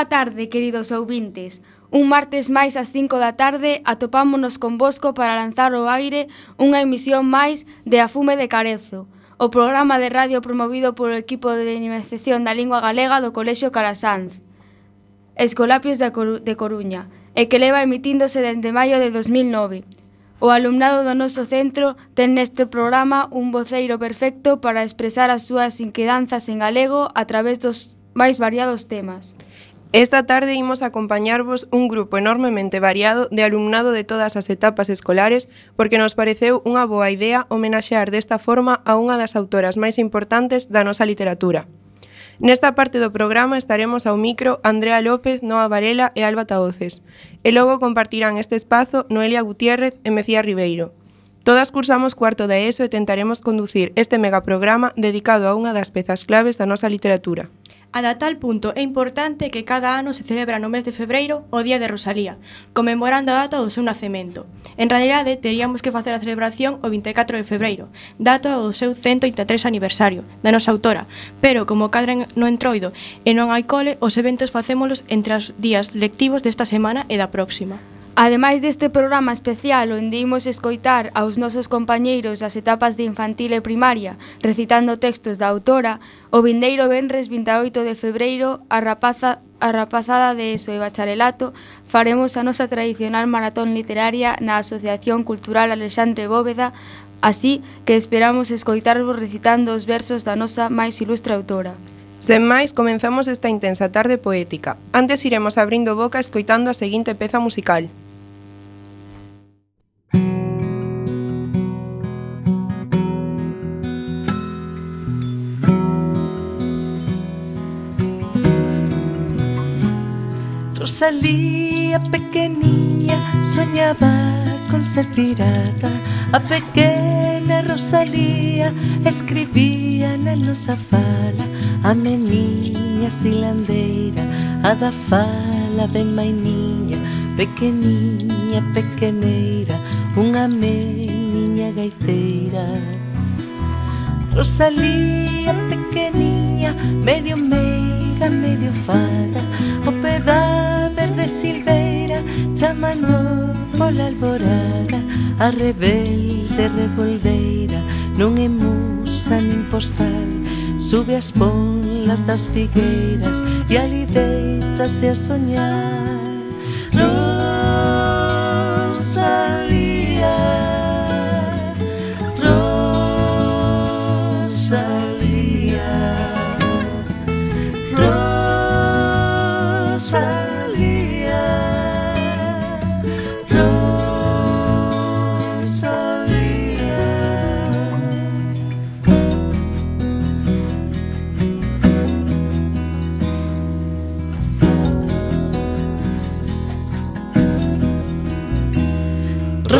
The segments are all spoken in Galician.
Boa tarde, queridos ouvintes. Un martes máis ás 5 da tarde atopámonos con Bosco para lanzar ao aire unha emisión máis de A Fume de Carezo, o programa de radio promovido polo equipo de dinamización da lingua galega do Colexio Carasanz, Escolapios da Coru de Coruña, e que leva emitíndose dende maio de 2009. O alumnado do noso centro ten neste programa un voceiro perfecto para expresar as súas inquedanzas en galego a través dos máis variados temas. Esta tarde imos acompañarvos un grupo enormemente variado de alumnado de todas as etapas escolares porque nos pareceu unha boa idea homenaxear desta forma a unha das autoras máis importantes da nosa literatura. Nesta parte do programa estaremos ao micro Andrea López, Noa Varela e Alba Taoces, e logo compartirán este espazo Noelia Gutiérrez e Mecía Ribeiro. Todas cursamos cuarto da ESO e tentaremos conducir este megaprograma dedicado a unha das pezas claves da nosa literatura. Ata tal punto é importante que cada ano se celebra no mes de febreiro o Día de Rosalía, conmemorando a data do seu nacemento. En realidade, teríamos que facer a celebración o 24 de febreiro, data do seu 183 aniversario da nosa autora, pero como cadra no entroido e non hai cole, os eventos facémolos entre os días lectivos desta semana e da próxima. Ademais deste programa especial onde imos escoitar aos nosos compañeiros as etapas de infantil e primaria recitando textos da autora, o vindeiro venres 28 de febreiro a rapaza a rapazada de ESO e bacharelato faremos a nosa tradicional maratón literaria na Asociación Cultural Alexandre Bóveda, así que esperamos escoitarvos recitando os versos da nosa máis ilustre autora. Sen máis, comenzamos esta intensa tarde poética. Antes iremos abrindo boca escoitando a seguinte peza musical. Rosalía pequeña soñaba con ser pirata. A pequena Rosalía escribía na nosa fala a meniña silandeira, a da fala ben mainiña, pequeniña pequeneira, unha meniña gaiteira. Rosalía pequeniña, medio medio da medio fada O peda verde silveira Chamando pola alborada. A rebelde revoldeira Non é musa nin postal. Sube as ponlas das figueiras E alideitase a soñar.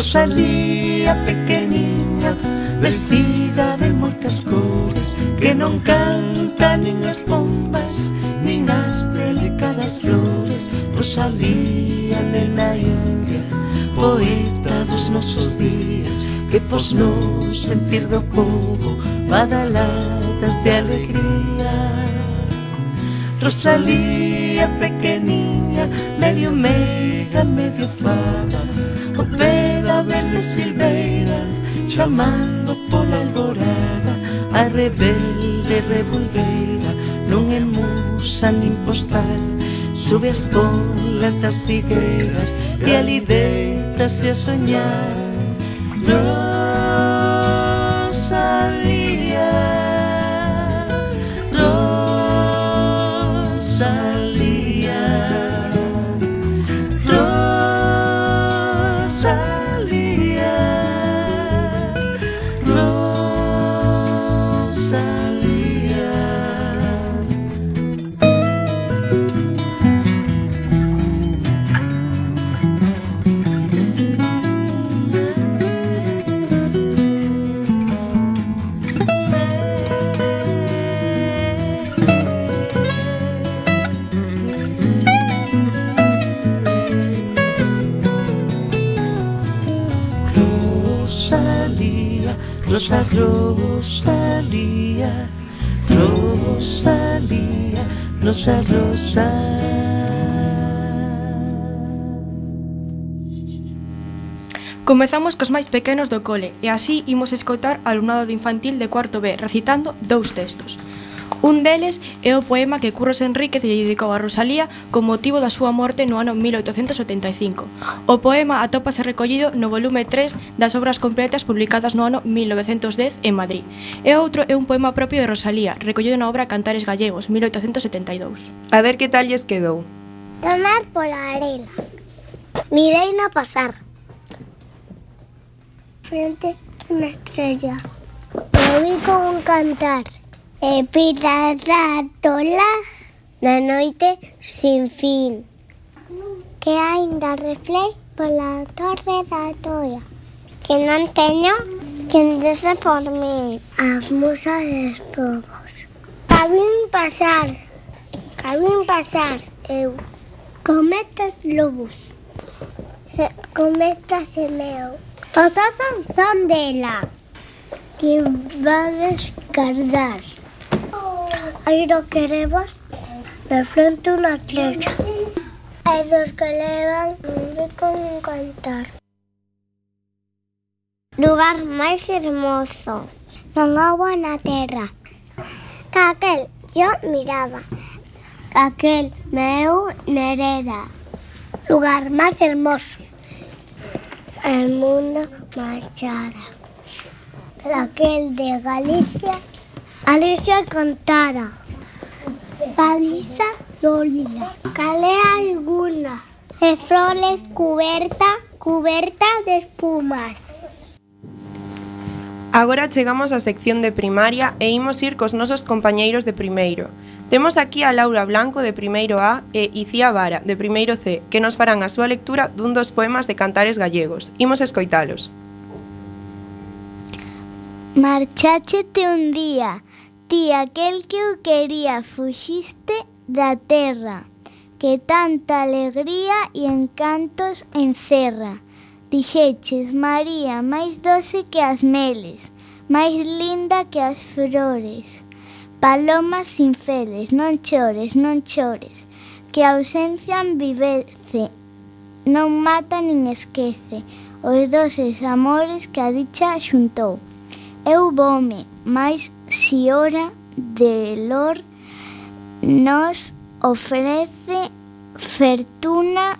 Rosalía pequeniña Vestida de moitas cores Que non canta nin as bombas Nin as delicadas flores. Rosalía nena india Poeta dos nosos días Que pos non sentir do povo Badaladas de alegría. Rosalía pequeniña, medio meiga, medio O peda verde silveira, chamando pola alborada A rebelde revolveira, non é musa nin postal. Sube as polas das figueiras e alidétase a soñar. No Rosa, Rosalía, Rosalía, Rosa, Rosa. Comezamos cos máis pequenos do cole e así imos escoitar alumnado de infantil de cuarto B recitando dous textos. Un deles É o poema que Curros Enríquez lle dedicou a Rosalía con motivo da súa morte no ano 1885. O poema atópase recollido no volume 3 das obras completas publicadas no ano 1910 en Madrid. E outro é un poema propio de Rosalía, recollido na obra Cantares Gallegos, 1872. A ver que tal lles quedou. Tomar pola arela. Mireina pasar. Frente unha estrella. Me vi con un cantar e pita da tola na noite sin fin. Que aínda reflei pola torre da toia, que non teño quen dese por mí. As musas e povos. Cabín pasar, cabín pasar eu. Cometas lobos, cometas e meu. Todas son dela. Que va a descargar. Ahí lo queremos. De frente una flecha. Hay que le dan con un cantar. Lugar más hermoso. Ponga buena tierra. Aquel yo miraba. Aquel meu nereda. Lugar más hermoso. El mundo marchara. Aquel de Galicia. Alicia cantara, paliza Lolila. calea alguna, de flores cuberta, cuberta de espumas. Agora chegamos á sección de primaria e imos ir cos nosos compañeiros de primeiro. Temos aquí a Laura Blanco de primeiro A e Icía Vara de primeiro C, que nos farán a súa lectura dun dos poemas de cantares gallegos. Imos escoitalos. Marcháchete un día, Ti aquel que eu quería fuxiste da terra, que tanta alegría e encantos encerra. Dixeches, María, máis doce que as meles, máis linda que as flores. Palomas infeles, non chores, non chores, que a ausencia vivece, non mata nin esquece os doces amores que a dicha xuntou. Eu vome, mais si hora de lor nos ofrece fortuna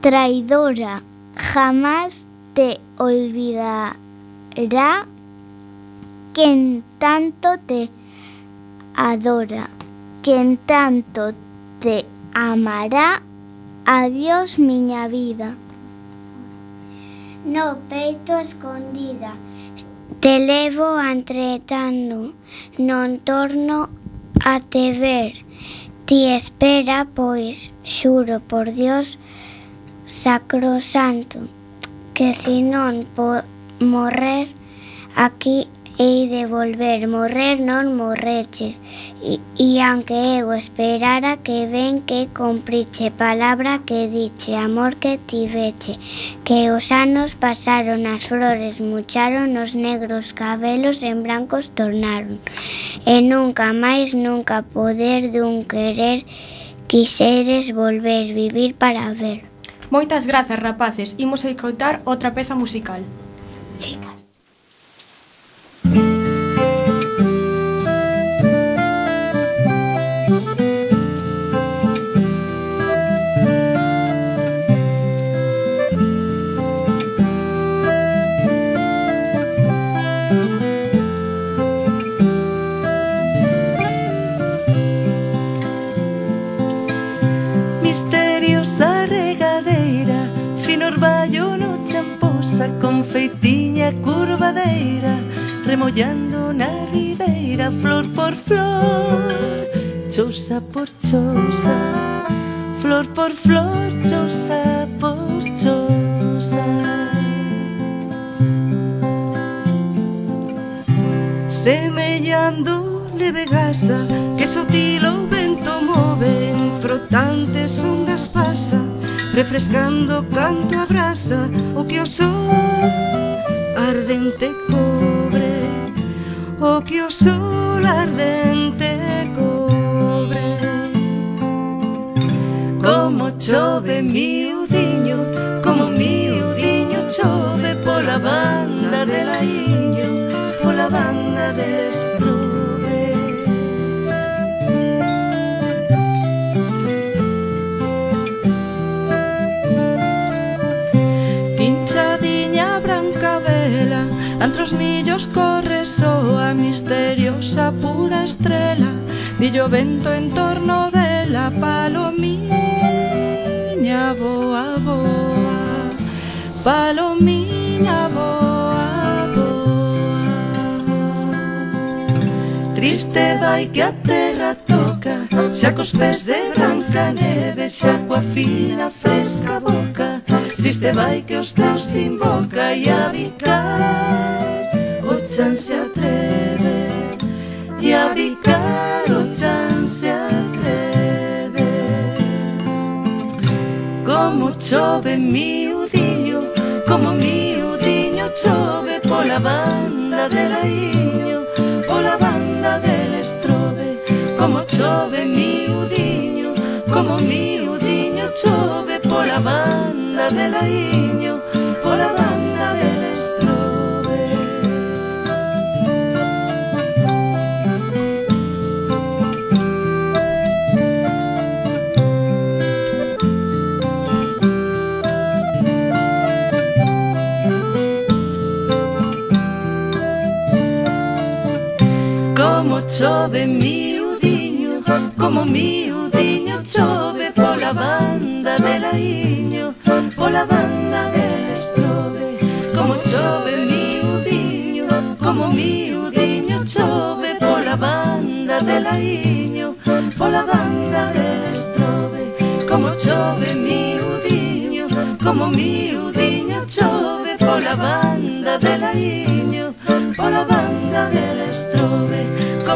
traidora. Jamás te olvidará quien tanto te adora, quien tanto te amará. Adiós, miña vida. No peito escondida. Te levo entretando, non torno a te ver. Ti espera, pois, xuro por Dios sacrosanto, que si non por morrer aquí hei de volver, morrer non morreches. E, e aunque eu esperara que ben que compriche palabra que diche, amor que tiveche, que os anos pasaron, as flores mucharon, os negros cabelos en brancos tornaron. E nunca máis, nunca poder dun querer quixeres volver, vivir para ver. Moitas grazas, rapaces. Imos a escoitar outra peza musical. Chicas confeitinha curvadeira Remollando na ribeira flor por flor Chousa por chousa Flor por flor, chousa por chousa Semellando leve gasa Que sutil o vento move Frotantes ondas pasa refrescando canto a brasa o oh, que o sol ardente cobre o que o sol ardente cobre. Como chove miudiño como miudiño chove pola banda de la iño pola banda del camiños corre soa misteriosa pura estrela Dillo vento en torno dela palomiña boa boa Palomiña boa boa. Triste vai que a terra toca Xa cos pés de branca neve Xa coa fina fresca boca. Triste vai que os teus invoca E a bicar Ochan se atreve y a Vicar Ochan se atreve. Como chove mi udiño, como mi udiño chove por la banda del aiño, pola banda del estrobe. Como chove mi udiño, como mi udiño chove por la banda del aiño, chove miudiño Como miudiño chove Pola banda de laiño Pola banda del estrobe. Como chove miudiño Como miudiño chove Pola banda de laiño Pola banda del estrobe. Como chove miudiño Como miudiño chove Pola banda de laiño Pola banda del estrobe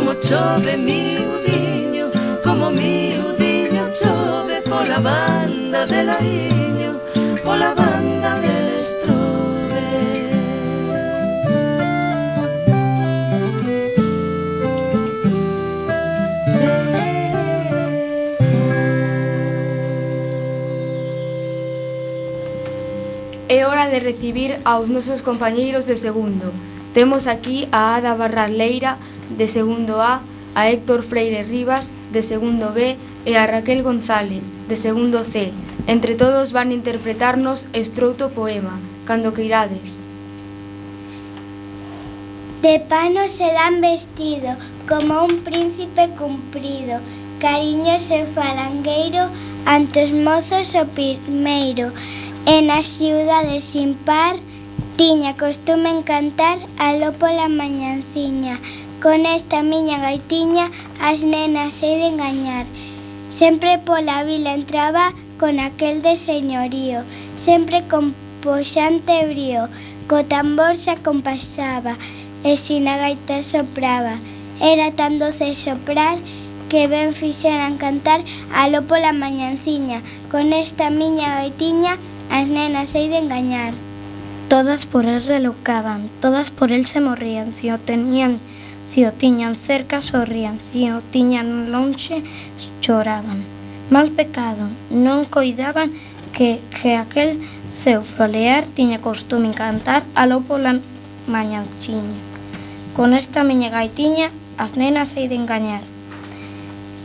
Como chove miudiño Como miudiño chove Pola banda de laiño Pola banda del estrove É hora de recibir aos nosos compañeiros de segundo. Temos aquí a Ada Barraleira, de segundo A, a Héctor Freire Rivas, de segundo B, e a Raquel González, de segundo C. Entre todos van interpretarnos estrouto poema, cando que irades. De pano se dan vestido, como un príncipe cumprido, cariño e falangueiro ante os mozos o primeiro. E nas ciudades sin par, tiña costume encantar aló pola mañanciña, con esta miña gaitiña as nenas hei de engañar. Sempre pola vila entraba con aquel de señorío, sempre con poxante brío, co tambor se acompasaba, e sin a sopraba. Era tan doce soprar que ben fixeran cantar aló pola mañanciña, con esta miña gaitiña as nenas hei de engañar. Todas por él relocaban, todas por él se morrían, si o tenían, Se o tiñan cerca sorrían, se o tiñan lonxe choraban. Mal pecado, non coidaban que, que aquel seu frolear tiña costume cantar aló pola mañanchiña. Con esta miña gaitiña as nenas hei de engañar.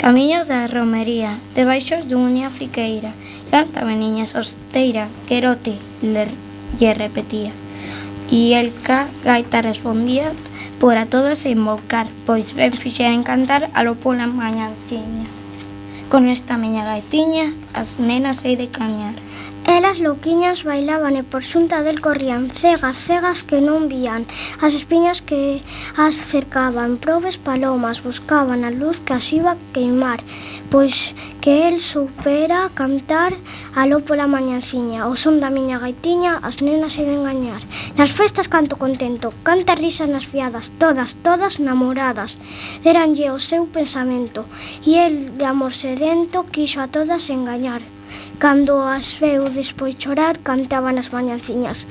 Camiño da romería, debaixo dunha fiqueira, cántame niña sosteira, querote, ler, lle repetía. E el ca gaita respondía, por a todos en Moucar, pois ben fixera encantar a lo pola mañantiña. Con esta miña gaitiña, as nenas hei de cañar. Elas louquiñas bailaban e por xunta del corrían cegas, cegas que non vían, as espiñas que as cercaban, probes palomas, buscaban a luz que as iba queimar, pois que el supera cantar aló pola mañanciña, o son da miña gaitiña, as nenas e de engañar. Nas festas canto contento, canta risas nas fiadas, todas, todas namoradas, deranlle o seu pensamento, e el de amor sedento quixo a todas engañar. Cando as veu despois chorar, cantaban as mañanciñas.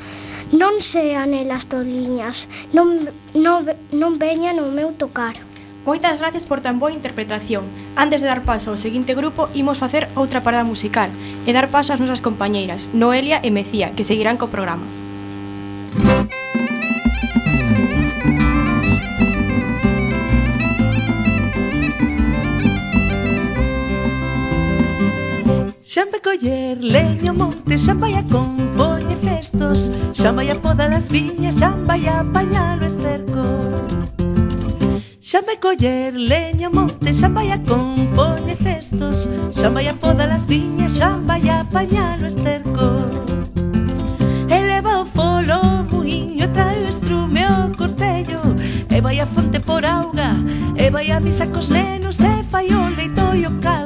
Non sean elas toliñas, non, non, non veñan o meu tocar. Moitas gracias por tan boa interpretación. Antes de dar paso ao seguinte grupo, imos facer outra parada musical e dar paso ás nosas compañeiras, Noelia e Mecía, que seguirán co programa. Xa vai coller leño monte, xa vai a compoñe festos Xa vai a podar as viñas, xa vai a apañar o esterco Xa vai coller leño monte, xa vai a compoñe festos Xa vai a podar as viñas, xa vai a apañar o esterco Eleva o folo, muiño, trae o estrume o cortello E vai a fonte por auga, e vai a misa cos nenos E fai o leito e o caldo.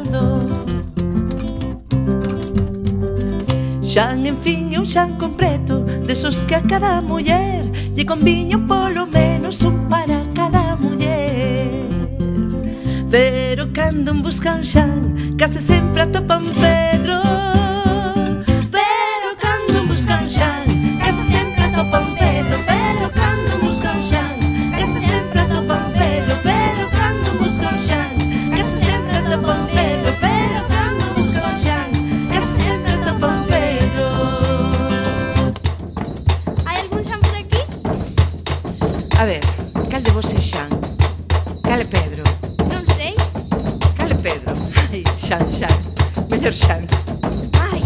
xan en fin é un xan completo Desos que a cada muller Lle conviño polo menos un para cada muller. Pero cando un busca un xan Case sempre atopa un Pedro. xan, xan, mellor xan Ai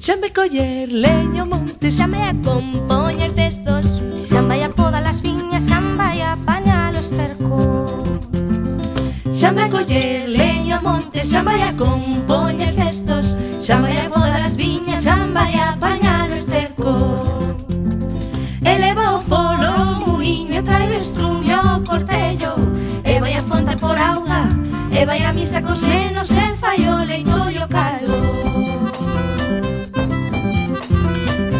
Xa me coller leño monte. Xa me a compoñer cestos. Xa vai a poda las viñas. Xa vai a apañar os cercos. Xa me coller leño monte. Xa vai a compoñer cestos. Xa vai a podar as viñas. Xa vai a misa cos nenos e fai o leito e o caldo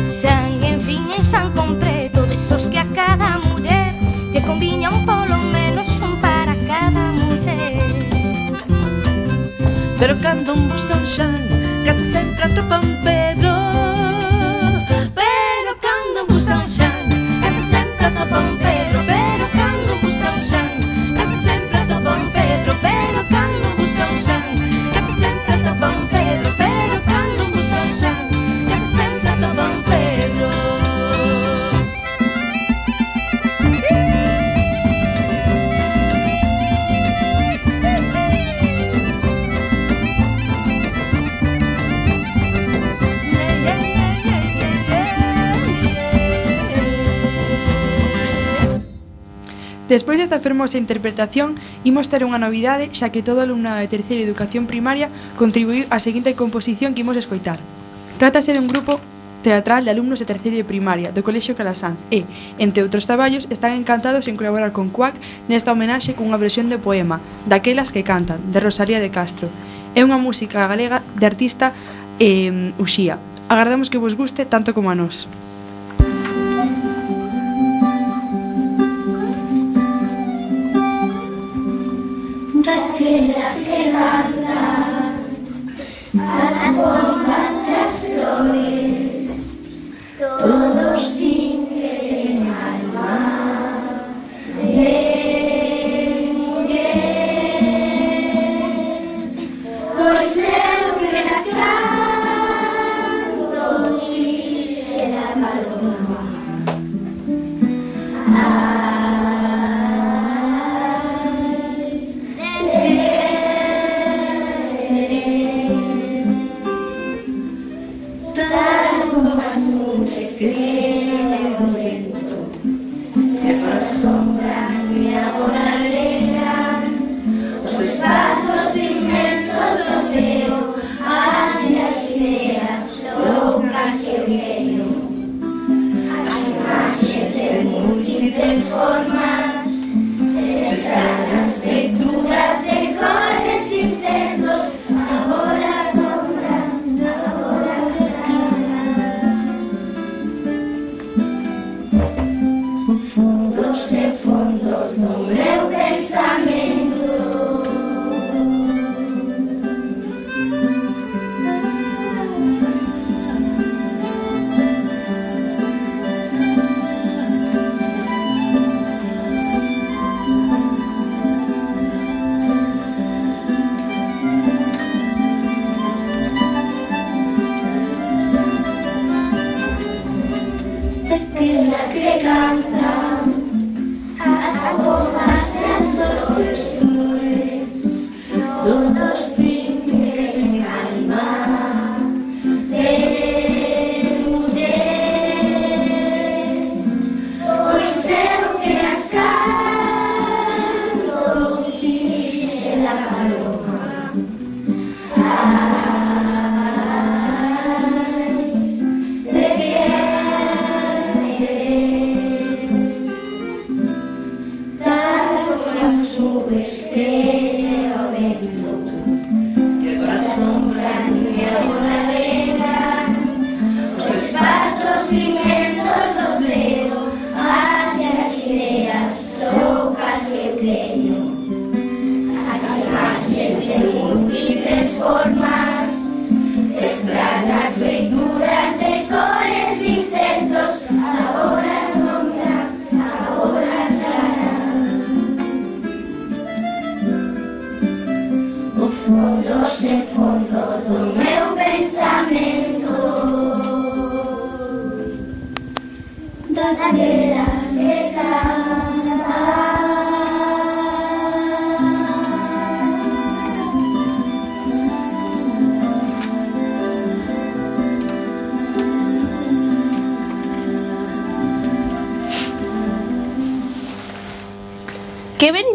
San en fin san completo Desos que a cada muller Lle conviña un polo menos un para cada muller Pero cando un busca un xan Casi sempre atopan Pedro Despois desta fermosa interpretación, imos ter unha novidade xa que todo alumnado de terceira educación primaria contribuiu á seguinte composición que imos escoitar. Trátase dun grupo teatral de alumnos de terceira de primaria do Colexio Calasanz e, entre outros traballos, están encantados en colaborar con Cuac nesta homenaxe cunha versión de poema Daquelas que cantan, de Rosalía de Castro. É unha música galega de artista eh, Uxía. Agardamos que vos guste tanto como a nós. Las hojas, las flores,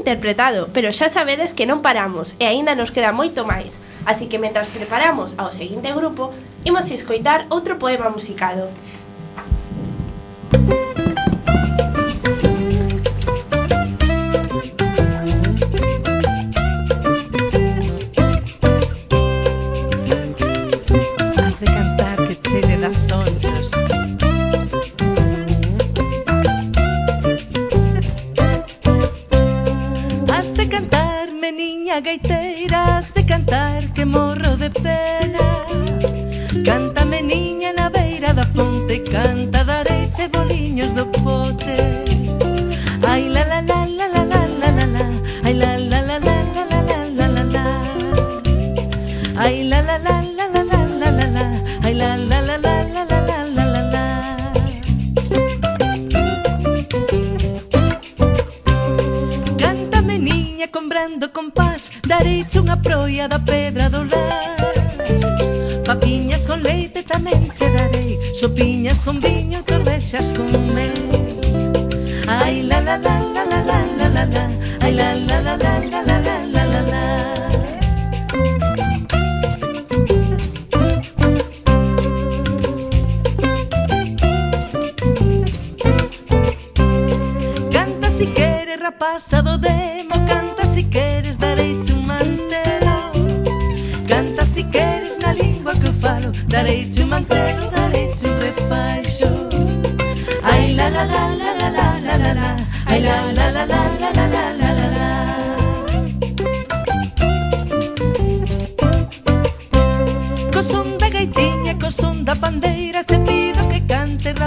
interpretado, pero xa sabedes que non paramos e aínda nos queda moito máis. Así que mentras preparamos ao seguinte grupo, imos escoitar outro poema musicado. Música the pote la la, ay la la la la.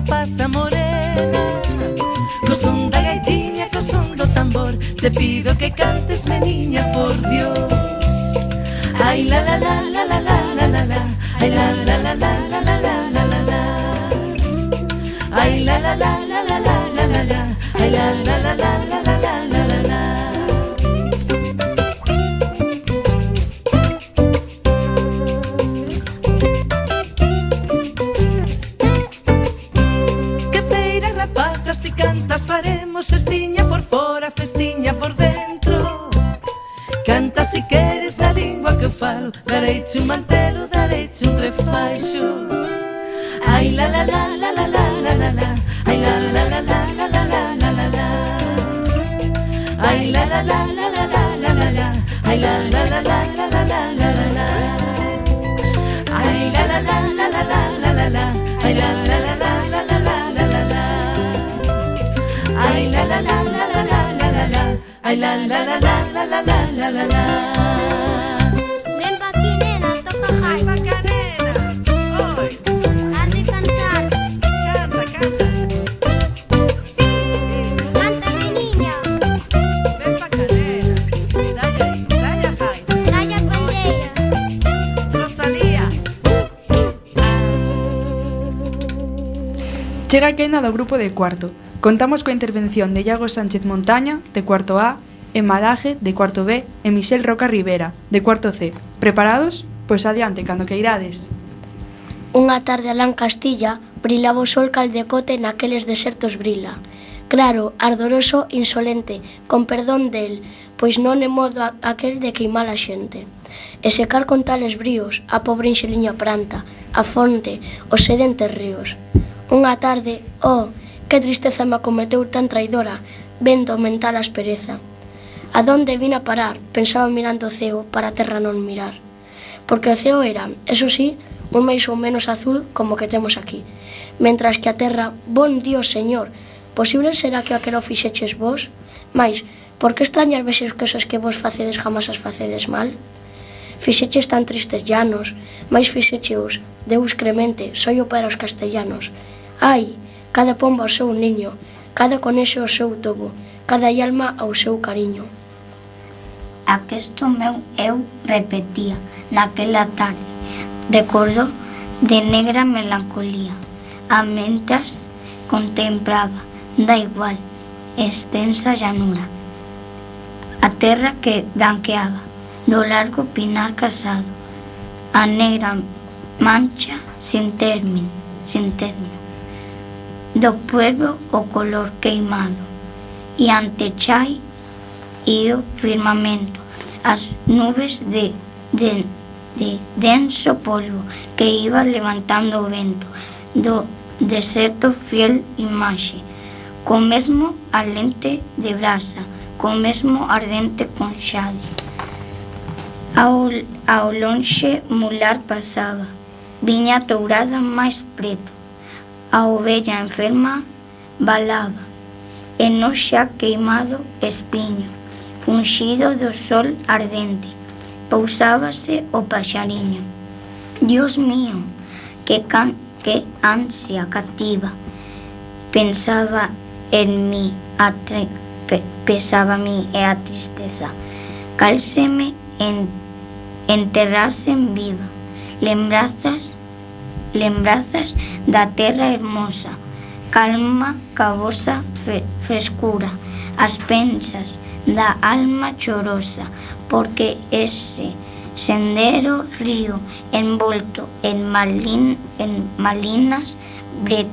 rapaza morena Co son da gaitiña, co son do tambor Te pido que cantes, me niña, por Dios Ai la la la la la la la la la Ai la la la la la la la la la la Ai la la la la la la la la la Ai la la la la la la Facemos festiña por fora, festiña por dentro Canta si queres na lingua que eu falo Dareiche un mantelo, dareiche un refaixo Ai la la la la la la la la la Ai la la la la la la la la la la Ai la la la la la la la la la Ai la la la la la la la la la la Ai la la la la la la la la la Ai la la la la la la la la la la la la la Ai la la la la la la la la la la Ven pa aquí, nena, toca. Ven pa nena. Oi. Has de cantar. Canta, canta. Canta, mi niña. Ven pa acá, nena. Daya, daya jai. Daya pandeira. Rosalía. Chega a quenda do grupo de cuarto. Contamos coa intervención de Iago Sánchez Montaña, de cuarto A, Emma Daje, de cuarto B, e Michel Roca Rivera, de cuarto C. Preparados? Pois adiante, cando que irades. Unha tarde alá en Castilla, brilaba o sol caldecote naqueles desertos brila. Claro, ardoroso, insolente, con perdón del, pois non é modo aquel de queimar a xente. E secar con tales bríos a pobre enxeliña pranta, a fonte, os sedentes ríos. Unha tarde, oh, Que tristeza me acometeu tan traidora, vendo aumentar a aspereza. A donde vin a parar, pensaba mirando o ceo para a terra non mirar. Porque o ceo era, eso sí, un máis ou menos azul como que temos aquí. Mentras que a terra, bon Dios, Señor, posible será que aquelo fixeches vos? Mais, por que extrañar veces cousas que vos facedes jamás as facedes mal? Fixeches tan tristes llanos, mais fixecheos, Deus cremente, soio para os castellanos. Ai, cada pomba ao seu niño, cada conexo ao seu tobo, cada alma ao seu cariño. Aquesto meu eu repetía naquela tarde, recordo de negra melancolía, a mentras contemplaba, da igual, extensa llanura, a terra que branqueaba, do largo pinar casado, a negra mancha sin término, sin término do pueblo o color queimado, e ante chai e o firmamento, as nubes de, de, de denso polvo que iba levantando o vento do deserto fiel imaxe, co mesmo alente de brasa, co mesmo ardente conxade. Ao, ao lonxe mular pasaba, viña tourada máis preto, a ovella enferma balaba, e no xa queimado espiño, funxido do sol ardente, pousábase o paxariño. Dios mío, que, can, que ansia cativa, pensaba en mí, a tre, pe, pesaba a mí e a tristeza, cálseme en, enterrase en viva, lembrazas lembrazas da terra hermosa, calma ca vosa frescura, as pensas da alma chorosa, porque ese sendero río envolto en, malin, en malinas bre,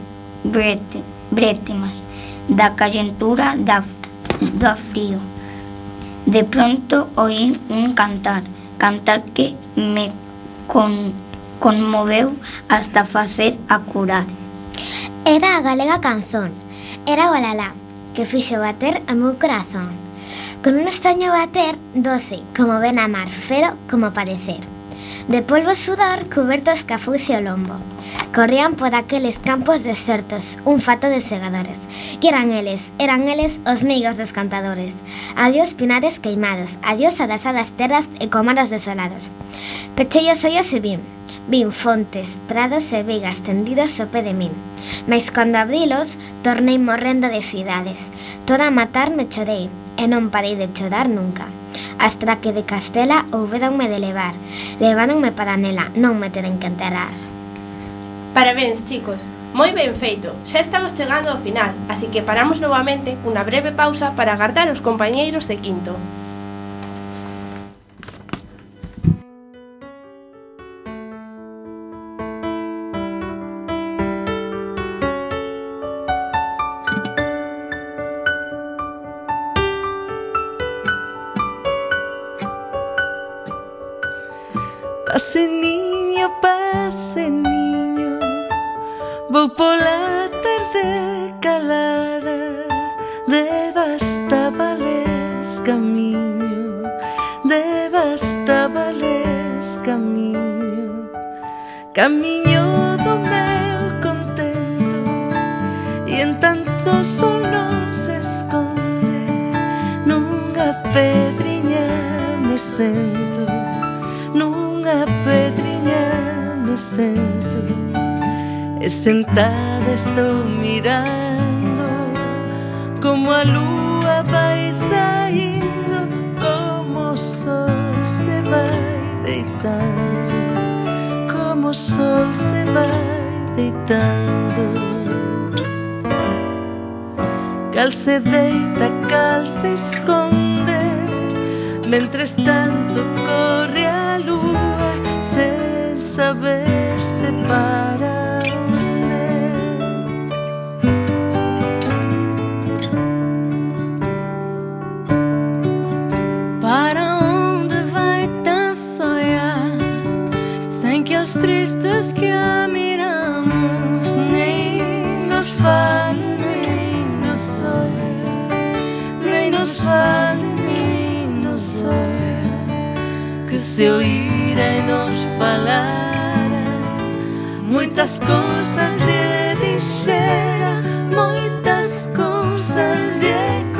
brete, brétemas da calentura da, da frío. De pronto oí un cantar, cantar que me con conmoveu hasta facer a curar. Era a galega canzón, era o alalá, que fixo bater a meu corazón. Con un extraño bater, doce, como ven a mar, fero como parecer. De polvo sudor, cubertos cafucio lombo. Corrían por aqueles campos desertos, un fato de segadores. Que eran eles, eran eles os meigos dos cantadores. Adiós pinares queimados, adiós adasadas terras e comaros desolados. Pechei os ollos e vim, Vin fontes, prados e vigas tendidos ao pé de min. Mais cando abrilos, tornei morrendo de cidades. Toda a matar me chorei, e non parei de chorar nunca. Hasta que de Castela houberonme de levar. Leváronme para nela, non me teren que enterrar. Parabéns, chicos. Moi ben feito, xa estamos chegando ao final, así que paramos novamente unha breve pausa para agardar os compañeiros de quinto. Estou mirando Como a lúa vai saindo Como sol se vai deitando Como sol se vai deitando. Cal se deita, cal se esconde Mentres tanto que se oíra e nos falara Moitas cousas lle dixera Moitas cousas lle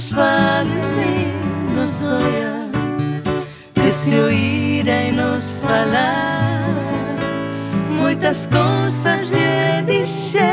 nos vale, me nos olhar, de se ouvir e nos falar muitas coisas de dizer.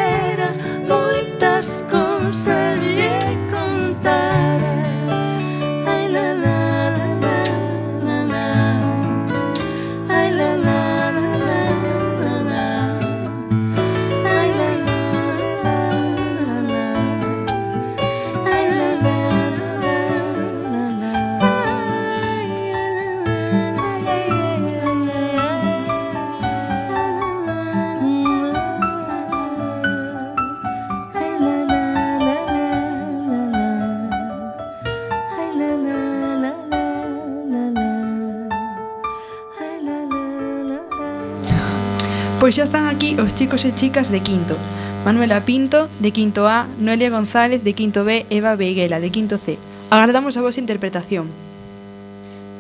Pois xa están aquí os chicos e chicas de quinto. Manuela Pinto, de quinto A, Noelia González, de quinto B, Eva Beiguela, de quinto C. Agardamos a vosa interpretación.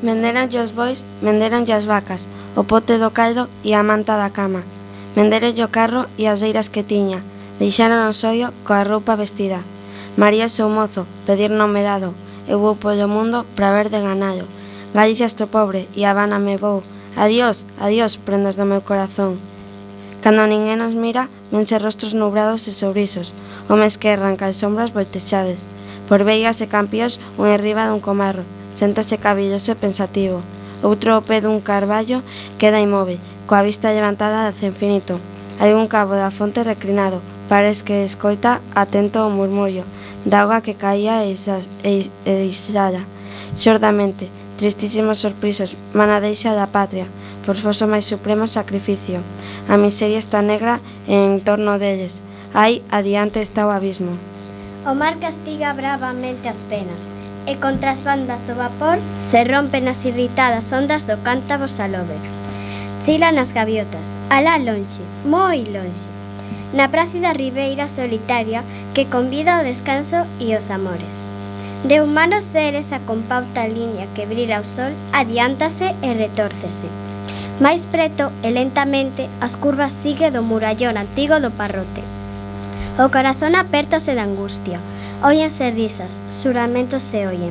Menderan os bois, menderan as vacas, o pote do caldo e a manta da cama. Menderen o carro e as eiras que tiña. Deixaron o soio coa roupa vestida. María seu mozo, pedir nome dado. Eu vou polo mundo para ver de ganado. Galicia estou pobre e a Habana me vou. Adiós, adiós, prendas do meu corazón. Cando ninguén nos mira, vense rostros nubrados e sobrisos, homes que erran cal sombras voltexades. Por veigas e campións, un enriba dun comarro, sentase cabilloso e pensativo. Outro ao pé dun carballo queda imóvel, coa vista levantada hacia infinito. Hai un cabo da fonte reclinado, pares que escoita atento o murmullo, da auga que caía e, isas, e, e isala. Xordamente, tristísimos sorprisos, mana deixa da patria, forzoso máis supremo sacrificio. A miseria está negra en torno deles. Aí adiante está o abismo. O mar castiga bravamente as penas, e contra as bandas do vapor se rompen as irritadas ondas do cántabo salobe. Chilan as gaviotas, alá lonxe, moi lonxe, na prácida ribeira solitaria que convida ao descanso e os amores. De humanos seres a compauta liña que brila o sol adiántase e retórcese. Máis preto e lentamente as curvas sigue do murallón antigo do parrote. O corazón apértase de angustia. Óyense risas, xuramentos se oyen,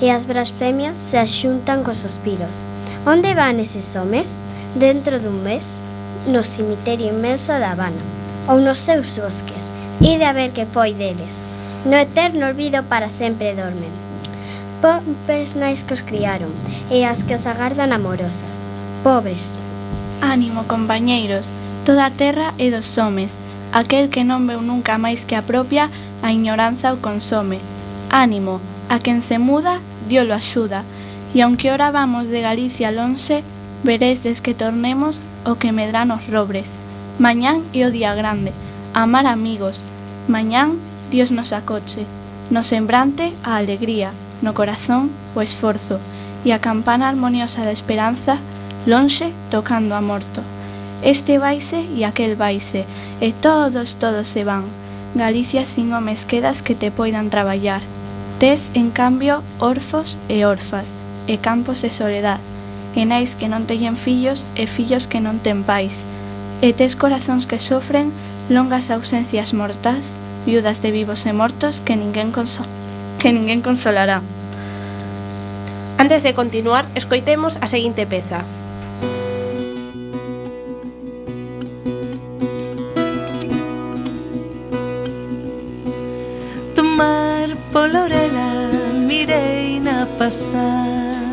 e as blasfemias se axuntan cos suspiros. Onde van eses homes? Dentro dun mes, no cemiterio inmenso da Habana, ou nos seus bosques, e de a ver que foi deles. No eterno olvido para sempre dormen. Pobres nais que os criaron, e as que os agardan amorosas pobres. Ánimo, compañeiros, toda a terra é dos homes. Aquel que non veu nunca máis que a propia, a ignoranza o consome. Ánimo, a quen se muda, Dios lo axuda. E aunque ora vamos de Galicia lonxe, verestes que tornemos o que medran os robres. Mañán é o día grande, amar amigos. Mañán Dios nos acoche. No sembrante, a alegría, no corazón, o esforzo, e a campana armoniosa da esperanza lonxe tocando a morto. Este vaise e aquel vaise, e todos, todos se van. Galicia sin homes quedas que te poidan traballar. Tes, en cambio, orfos e orfas, e campos de soledad, e nais que non teñen fillos e fillos que non ten pais. E tes corazóns que sofren longas ausencias mortas, viudas de vivos e mortos que ninguén consola que ninguén consolará. Antes de continuar, escoitemos a seguinte peza. pasar.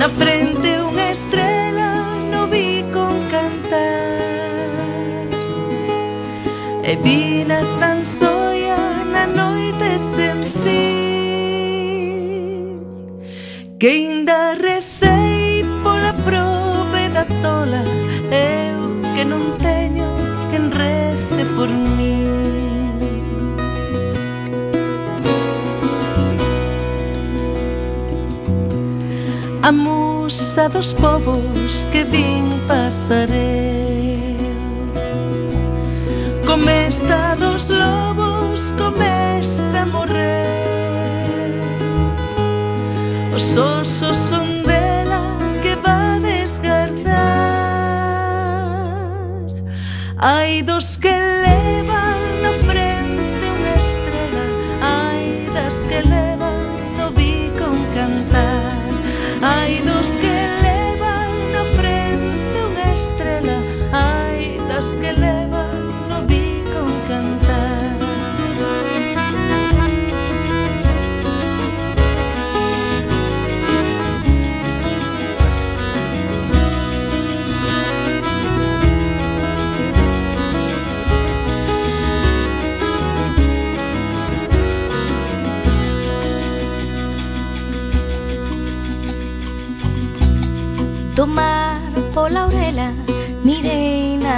Na frente unha estrela no vi con cantar. E vina tan soia na noite sen fin. Que ainda musa dos povos que vin pasaré Come esta dos lobos, come esta morrer. Os osos son dela que va desgardar. Hai dos que levan na frente unha estrela Hai das que levan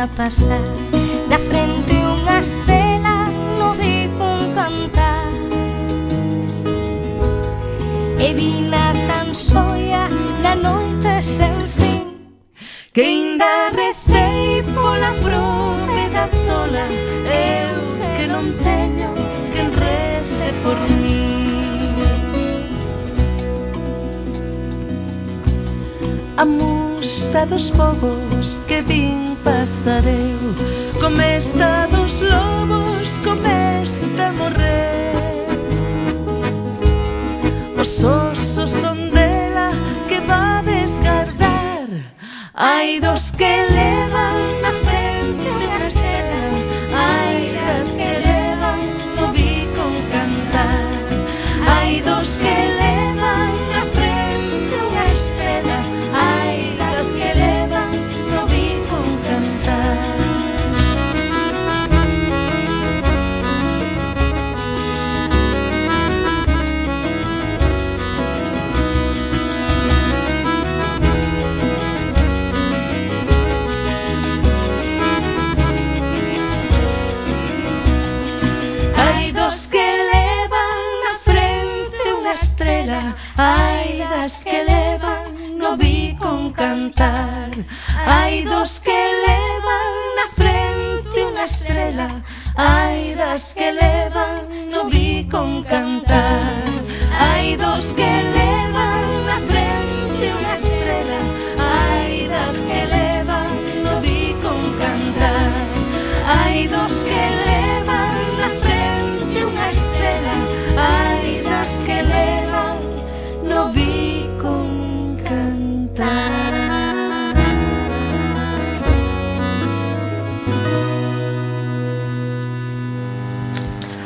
pasar. Da frente unha estela no bico un cantar. E vina tan soia na noite sen fin. Que ainda recei pola prove da tola Eu que non teño quen rece por mí. A musa dos bobos que vin pasareu. Como esta dos lobos, com esta morrer Os osos son dela que va a desgardar. Ai dos que das que levan no bicón cantar. Hai dos que levan na frente unha estrela Hai das que levan no bicón cantar. Hai dos que levan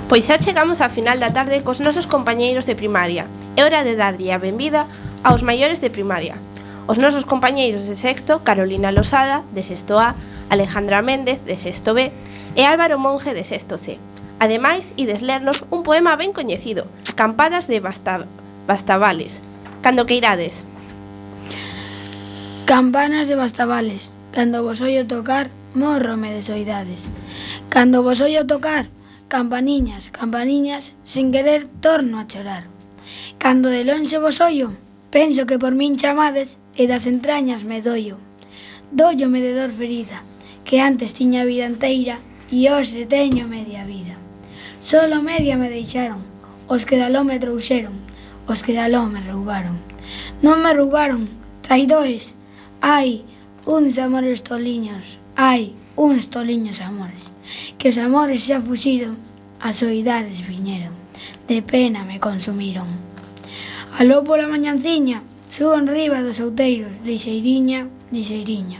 Pois xa chegamos á final da tarde cos nosos compañeiros de primaria. É hora de darlle a benvida aos maiores de primaria. Os nosos compañeiros de sexto, Carolina Losada, de sexto A, Alejandra Méndez, de sexto B, e Álvaro Monge, de sexto C. Ademais, ides lernos un poema ben coñecido, Campadas de Basta Bastavales. Cando que irades? Campanas de Bastavales, cando vos oio tocar, morro me soidades. Cando vos oio tocar, Campaniñas, campaniñas, sen querer torno a chorar. Cando de lonxe vos ollo, penso que por min chamades e das entrañas me doio. Dóllome de dor ferida, que antes tiña vida inteira e hoxe teño media vida. Solo media me deixaron, os que daló me trouxeron, os que daló me roubaron. Non me roubaron, traidores, ai, uns amores toliños, ai, uns toliños amores, que os amores xa fuxiron, as soidades viñeron, de pena me consumiron. Aló pola mañanciña, subo en riba dos outeiros, lixeiriña, lixeiriña.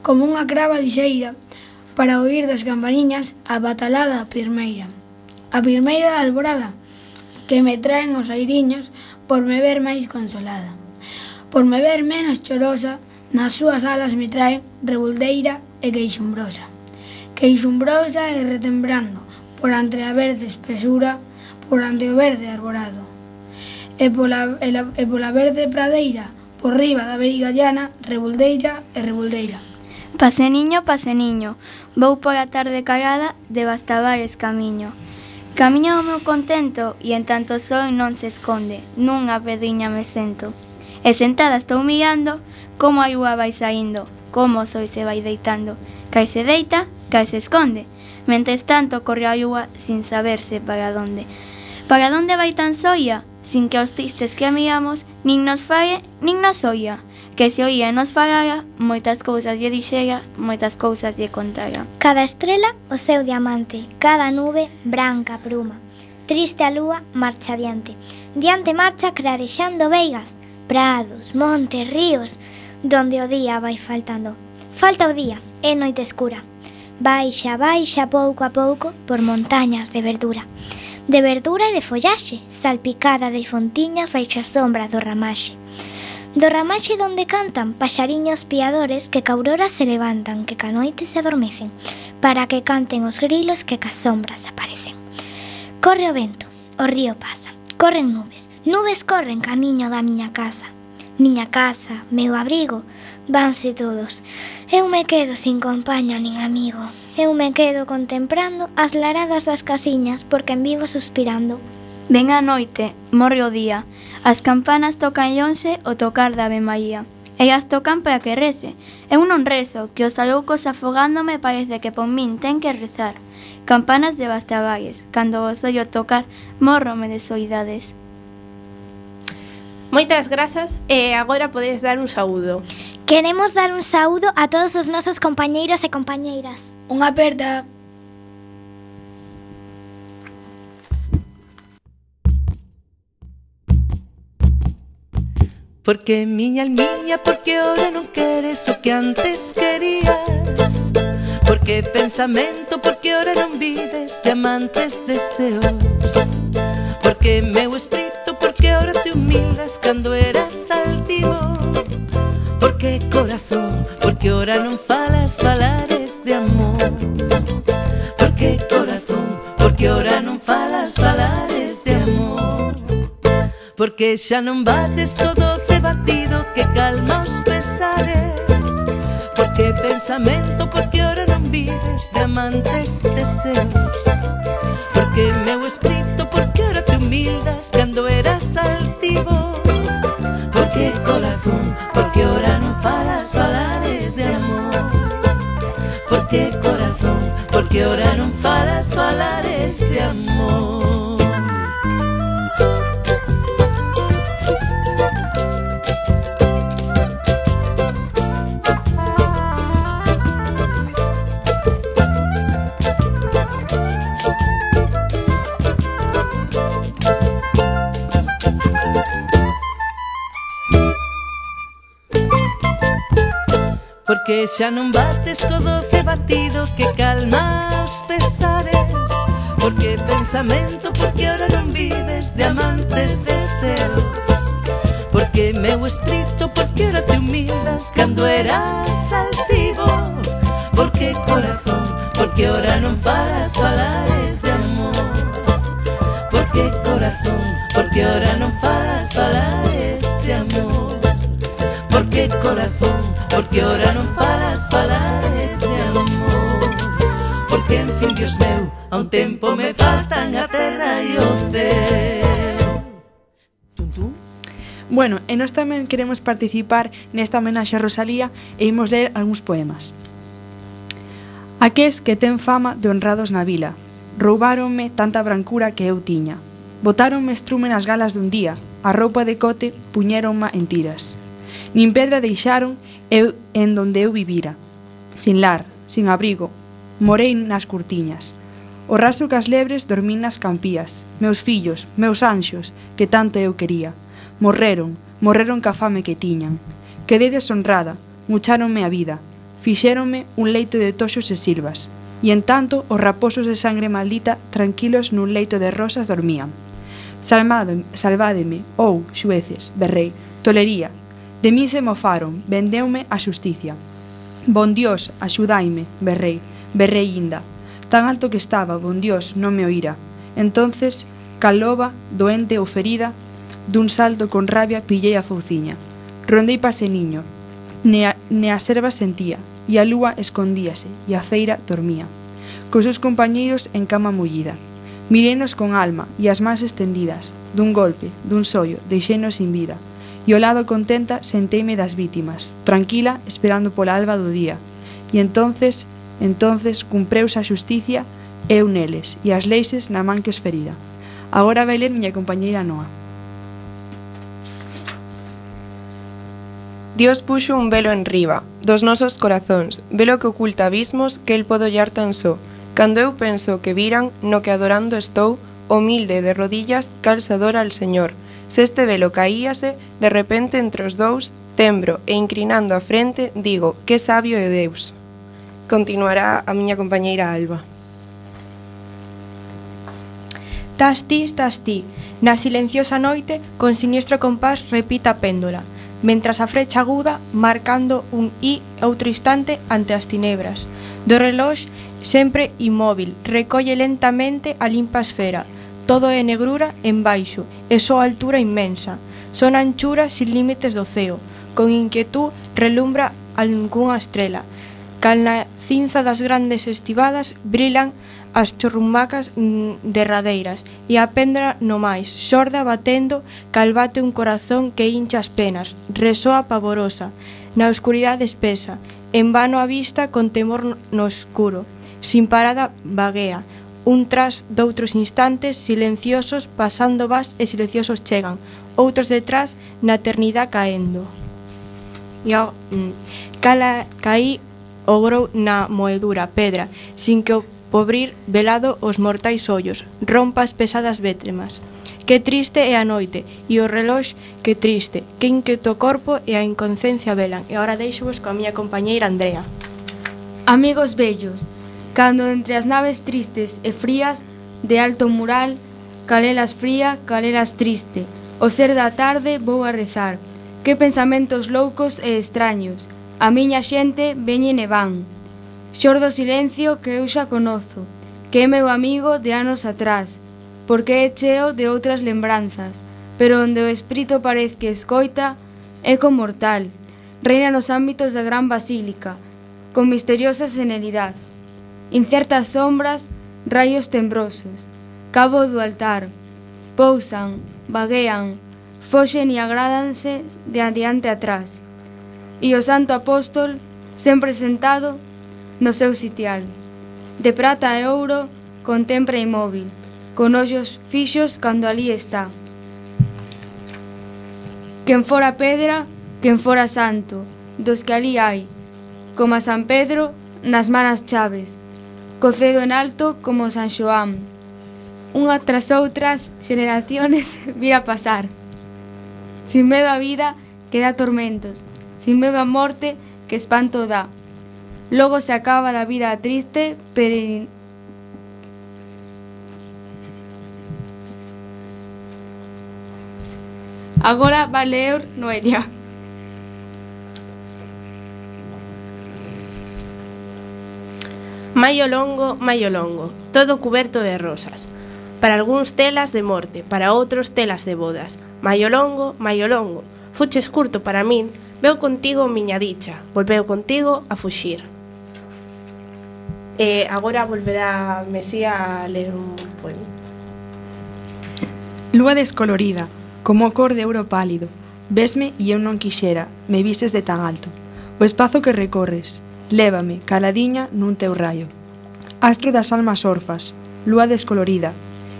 Como unha crava lixeira, para oír das campaniñas a batalada pirmeira. A pirmeira alborada, que me traen os airiños por me ver máis consolada, por me ver menos chorosa Nas súas alas me traen revoldeira e queixumbrosa. Queixumbrosa e retembrando, por entre a verde espesura, por ante o verde arborado. E pola, e, la, e pola verde pradeira, por riba da veiga llana, revoldeira e revoldeira. Paseniño, paseniño, vou pola tarde calada de Bastabares camiño. Camiño o meu contento e en tanto sol non se esconde, nunha pedriña me sento. E sentada estou mirando como a lúa vai saindo, como o sol se vai deitando, cai se deita, cai se esconde. Mentres tanto corre a lúa sin saberse para donde. Para donde vai tan soia, sin que os tristes que amigamos nin nos falle, nin nos oia. Que se oía e nos falara, moitas cousas lle dixera, moitas cousas lle contara. Cada estrela o seu diamante, cada nube branca bruma. Triste a lúa marcha diante, diante marcha clarexando veigas, prados, montes, ríos, donde o día vai faltando. Falta o día, é noite escura. Baixa, baixa pouco a pouco por montañas de verdura. De verdura e de follaxe, salpicada de fontiñas baixa sombra do ramaxe. Do ramaxe donde cantan paxariños piadores que ca aurora se levantan, que ca noite se adormecen, para que canten os grilos que ca sombras aparecen. Corre o vento, o río pasa, corren nubes, nubes corren camiño da miña casa miña casa, meu abrigo, vanse todos. Eu me quedo sin compaña nin amigo. Eu me quedo contemplando as laradas das casiñas porque en vivo suspirando. Ven a noite, morre o día. As campanas tocan lonxe o tocar da Ave María. Ellas tocan para que rece. Eu non rezo, que os aloucos afogándome parece que pon min ten que rezar. Campanas de bastaballes, cando vos sollo tocar, morrome de soidades. Moitas grazas e agora podedes dar un saúdo. Queremos dar un saúdo a todos os nosos compañeiros e compañeiras. Unha aperta. Porque miña almiña, porque ora non queres o que antes querías Porque pensamento, porque ora non vives de amantes deseos que meu espírito Porque ahora te humildas cando eras altivo. Porque corazón, porque ahora non falas falares de amor. Porque corazón, porque ahora non falas falares de amor. Porque xa non bates todo doce batido que calma os pesares. Porque pensamento, porque ahora non vives de amantes deseos. Porque meu espírito cando eras altivo. Porque corazón, porque ahora non falas falares de amor. Porque corazón, porque ahora non falas falares de amor. que xa non bates co doce batido que calma os pesares. Porque pensamento, porque ahora non vives de amantes deseos Porque meu espírito porque ora te humildas cando eras altivo. Porque corazón, porque ora non falas falares de amor. Porque corazón, porque ora non falas falares de amor. Porque corazón, Porque ora non falas, falades de amor Porque en fin, Dios meu, a un tempo me faltan a terra e o céu Bueno, e nós tamén queremos participar nesta homenaxe a Rosalía e imos ler algúns poemas. Aqués que ten fama de honrados na vila, roubaronme tanta brancura que eu tiña. Botáronme estrume nas galas dun día, a roupa de cote puñéronma en tiras. Nin pedra deixaron eu, en donde eu vivira. Sin lar, sin abrigo, morei nas curtiñas. O raso cas lebres dormín nas campías. Meus fillos, meus anxos, que tanto eu quería. Morreron, morreron ca fame que tiñan. Quedei deshonrada, mucháronme a vida. Fixéronme un leito de toxos e silvas. E en tanto, os raposos de sangre maldita tranquilos nun leito de rosas dormían. Salmado, salvádeme, ou, xueces, berrei, tolería, De mí se mofaron, vendeume a xusticia. Bon Dios, axudaime, berrei, berrei inda. Tan alto que estaba, bon Dios, non me oíra. Entonces, caloba, doente ou ferida, dun salto con rabia pillei a fouciña. Rondei pase niño, ne a, ne a serva sentía, e a lúa escondíase, e a feira dormía. Cos seus compañeiros en cama mullida. Mirenos con alma e as mans estendidas, dun golpe, dun sollo, deixenos sin vida. E ao lado contenta senteime das vítimas, tranquila, esperando pola alba do día. E entonces, entonces, cumpreuse a xusticia, eu neles, e as leixes na man que esferida. Agora vai ler miña compañeira Noa. Dios puxo un velo en riba, dos nosos corazóns, velo que oculta abismos que el podo ollar tan só. Cando eu penso que viran, no que adorando estou, humilde de rodillas, calzadora al Señor, Se este velo caíase, de repente entre os dous, tembro e inclinando a frente, digo, que sabio é Deus. Continuará a miña compañeira Alba. Tas ti, tas ti, na silenciosa noite, con siniestro compás repita a péndola, mentras a frecha aguda marcando un i outro instante ante as tinebras. Do reloj, sempre inmóvil, recolle lentamente a limpa esfera, Todo é negrura en baixo e só altura inmensa. Son anchuras sin límites do ceo. Con inquietud relumbra algunha estrela. Cal na cinza das grandes estivadas brilan as chorrumacas mm, derradeiras e a pendra no máis, xorda batendo, cal bate un corazón que hincha as penas, resoa pavorosa, na oscuridade espesa, en vano a vista con temor no escuro, sin parada vaguea, Un tras doutros instantes silenciosos pasando vas e silenciosos chegan, outros detrás na eternidade caendo. E ao, mm, cala, caí obrou na moedura pedra, sin que o pobrir velado os mortais ollos, rompas pesadas vétremas. Que triste é a noite, e o relox que triste, que inquieto corpo e a inconsciencia velan. E agora deixo vos coa miña compañeira Andrea. Amigos bellos, Cando entre as naves tristes e frías de alto mural, calelas fría, calelas triste, o ser da tarde vou a rezar. Que pensamentos loucos e extraños, a miña xente veñen e van. Xordo silencio que eu xa conozo, que é meu amigo de anos atrás, porque é cheo de outras lembranzas, pero onde o espírito parece que escoita, é mortal. Reina nos ámbitos da gran basílica, con misteriosa senelidade. Incertas sombras, raios tembrosos, cabo do altar, pousan, vaguean, foxen e agrádanse de adiante atrás. E o santo apóstol, sempre sentado, no seu sitial, de prata e ouro, contempla imóvil, con ollos fixos cando ali está. Quen fora pedra, quen fora santo, dos que ali hai, como a San Pedro nas manas chaves, cocedo en alto como San Xoán. Unha tras outras xeneraciones vira pasar. Sin medo a vida que dá tormentos, sin medo a morte que espanto dá. Logo se acaba da vida triste, pero Agora vai ler Noelia. Maio longo, maio longo, todo cuberto de rosas. Para algúns telas de morte, para outros telas de bodas. Maio longo, maio longo, fuches curto para min, veu contigo miña dicha, volveu contigo a fuxir. E agora volverá Mecía a ler un poema. Lúa descolorida, como a cor de ouro pálido, vesme e eu non quixera, me vises de tan alto. O espazo que recorres, Lévame, caladiña, nun teu raio. Astro das almas orfas, lúa descolorida,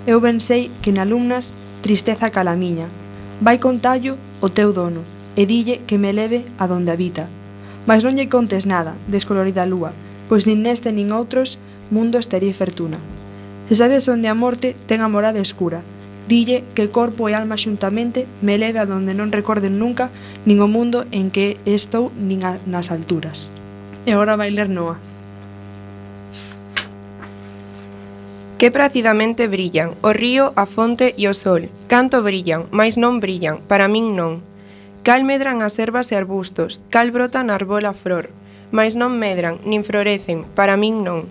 eu ben sei que na alumnas tristeza cala miña. Vai contallo o teu dono, e dille que me leve a donde habita. Mas non lle contes nada, descolorida lúa, pois nin neste nin outros mundo estaría fortuna. Se sabes onde a morte ten a morada escura, dille que corpo e alma xuntamente me leve a donde non recorden nunca nin o mundo en que estou nin a, nas alturas e agora vai ler Noa. Que pracidamente brillan, o río, a fonte e o sol. Canto brillan, mais non brillan, para min non. Cal medran as ervas e arbustos, cal brota na arbola flor. Mais non medran, nin florecen, para min non.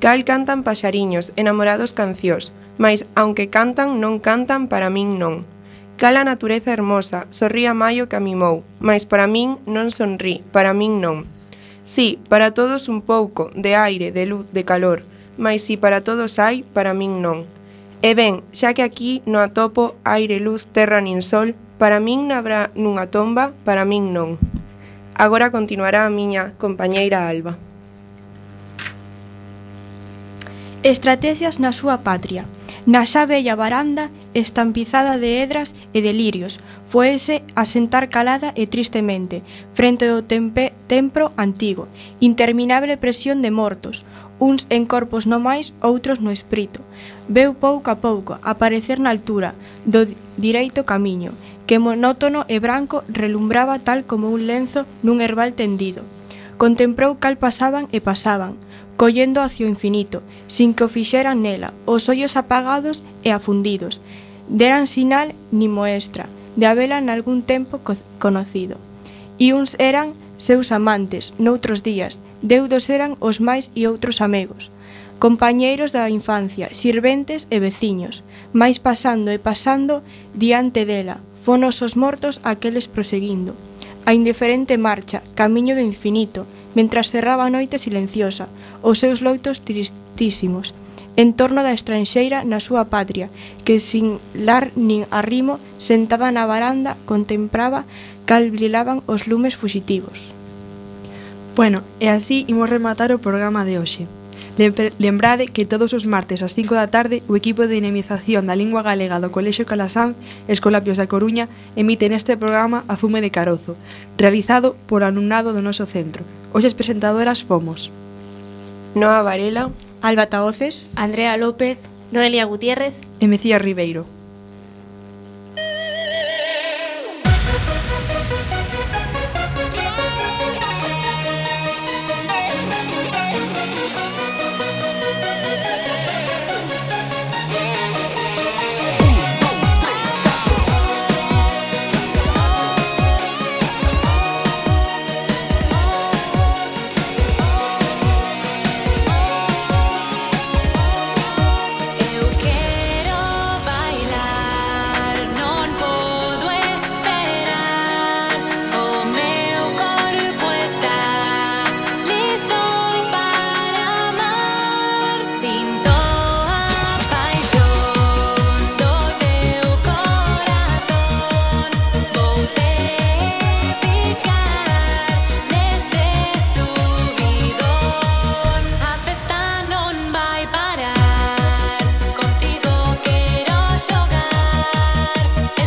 Cal cantan paxariños, enamorados cancións, mais aunque cantan, non cantan, para min non. Cal a natureza hermosa, sorría maio que a mimou, mais para min non sonrí, para min non. Sí, para todos un pouco, de aire, de luz, de calor, mais si para todos hai, para min non. E ben, xa que aquí no atopo aire, luz, terra nin sol, para min nabrá nunha tomba, para min non. Agora continuará a miña compañeira Alba. Estrategias na súa patria. Na xa bella baranda estampizada de hedras e de lirios, foese a sentar calada e tristemente, frente ao tempe, templo antigo, interminable presión de mortos, uns en corpos no máis, outros no espírito. Veu pouco a pouco aparecer na altura do direito camiño, que monótono e branco relumbraba tal como un lenzo nun herbal tendido. Contemplou cal pasaban e pasaban, collendo hacia o infinito, sin que o fixeran nela, os ollos apagados e afundidos, deran sinal ni moestra de habela nalgún tempo co conocido. E uns eran seus amantes, noutros días, deudos eran os máis e outros amigos, compañeiros da infancia, sirventes e veciños, máis pasando e pasando diante dela, fonos os mortos aqueles proseguindo, a indiferente marcha, camiño do infinito, mentras cerraba a noite silenciosa, os seus loitos tristísimos, en torno da estranxeira na súa patria, que sin lar nin arrimo, sentada na varanda, contemplaba cal brilaban os lumes fuxitivos. Bueno, e así imos rematar o programa de hoxe. Lembrade que todos os martes ás 5 da tarde o equipo de dinamización da lingua galega do Colexio Calasanz Escolapios da Coruña emite neste programa A Fume de Carozo, realizado por alumnado do noso centro. Hoxe as presentadoras fomos Noa Varela, Alba Taoces, Andrea López, Noelia Gutiérrez e Mecía Ribeiro.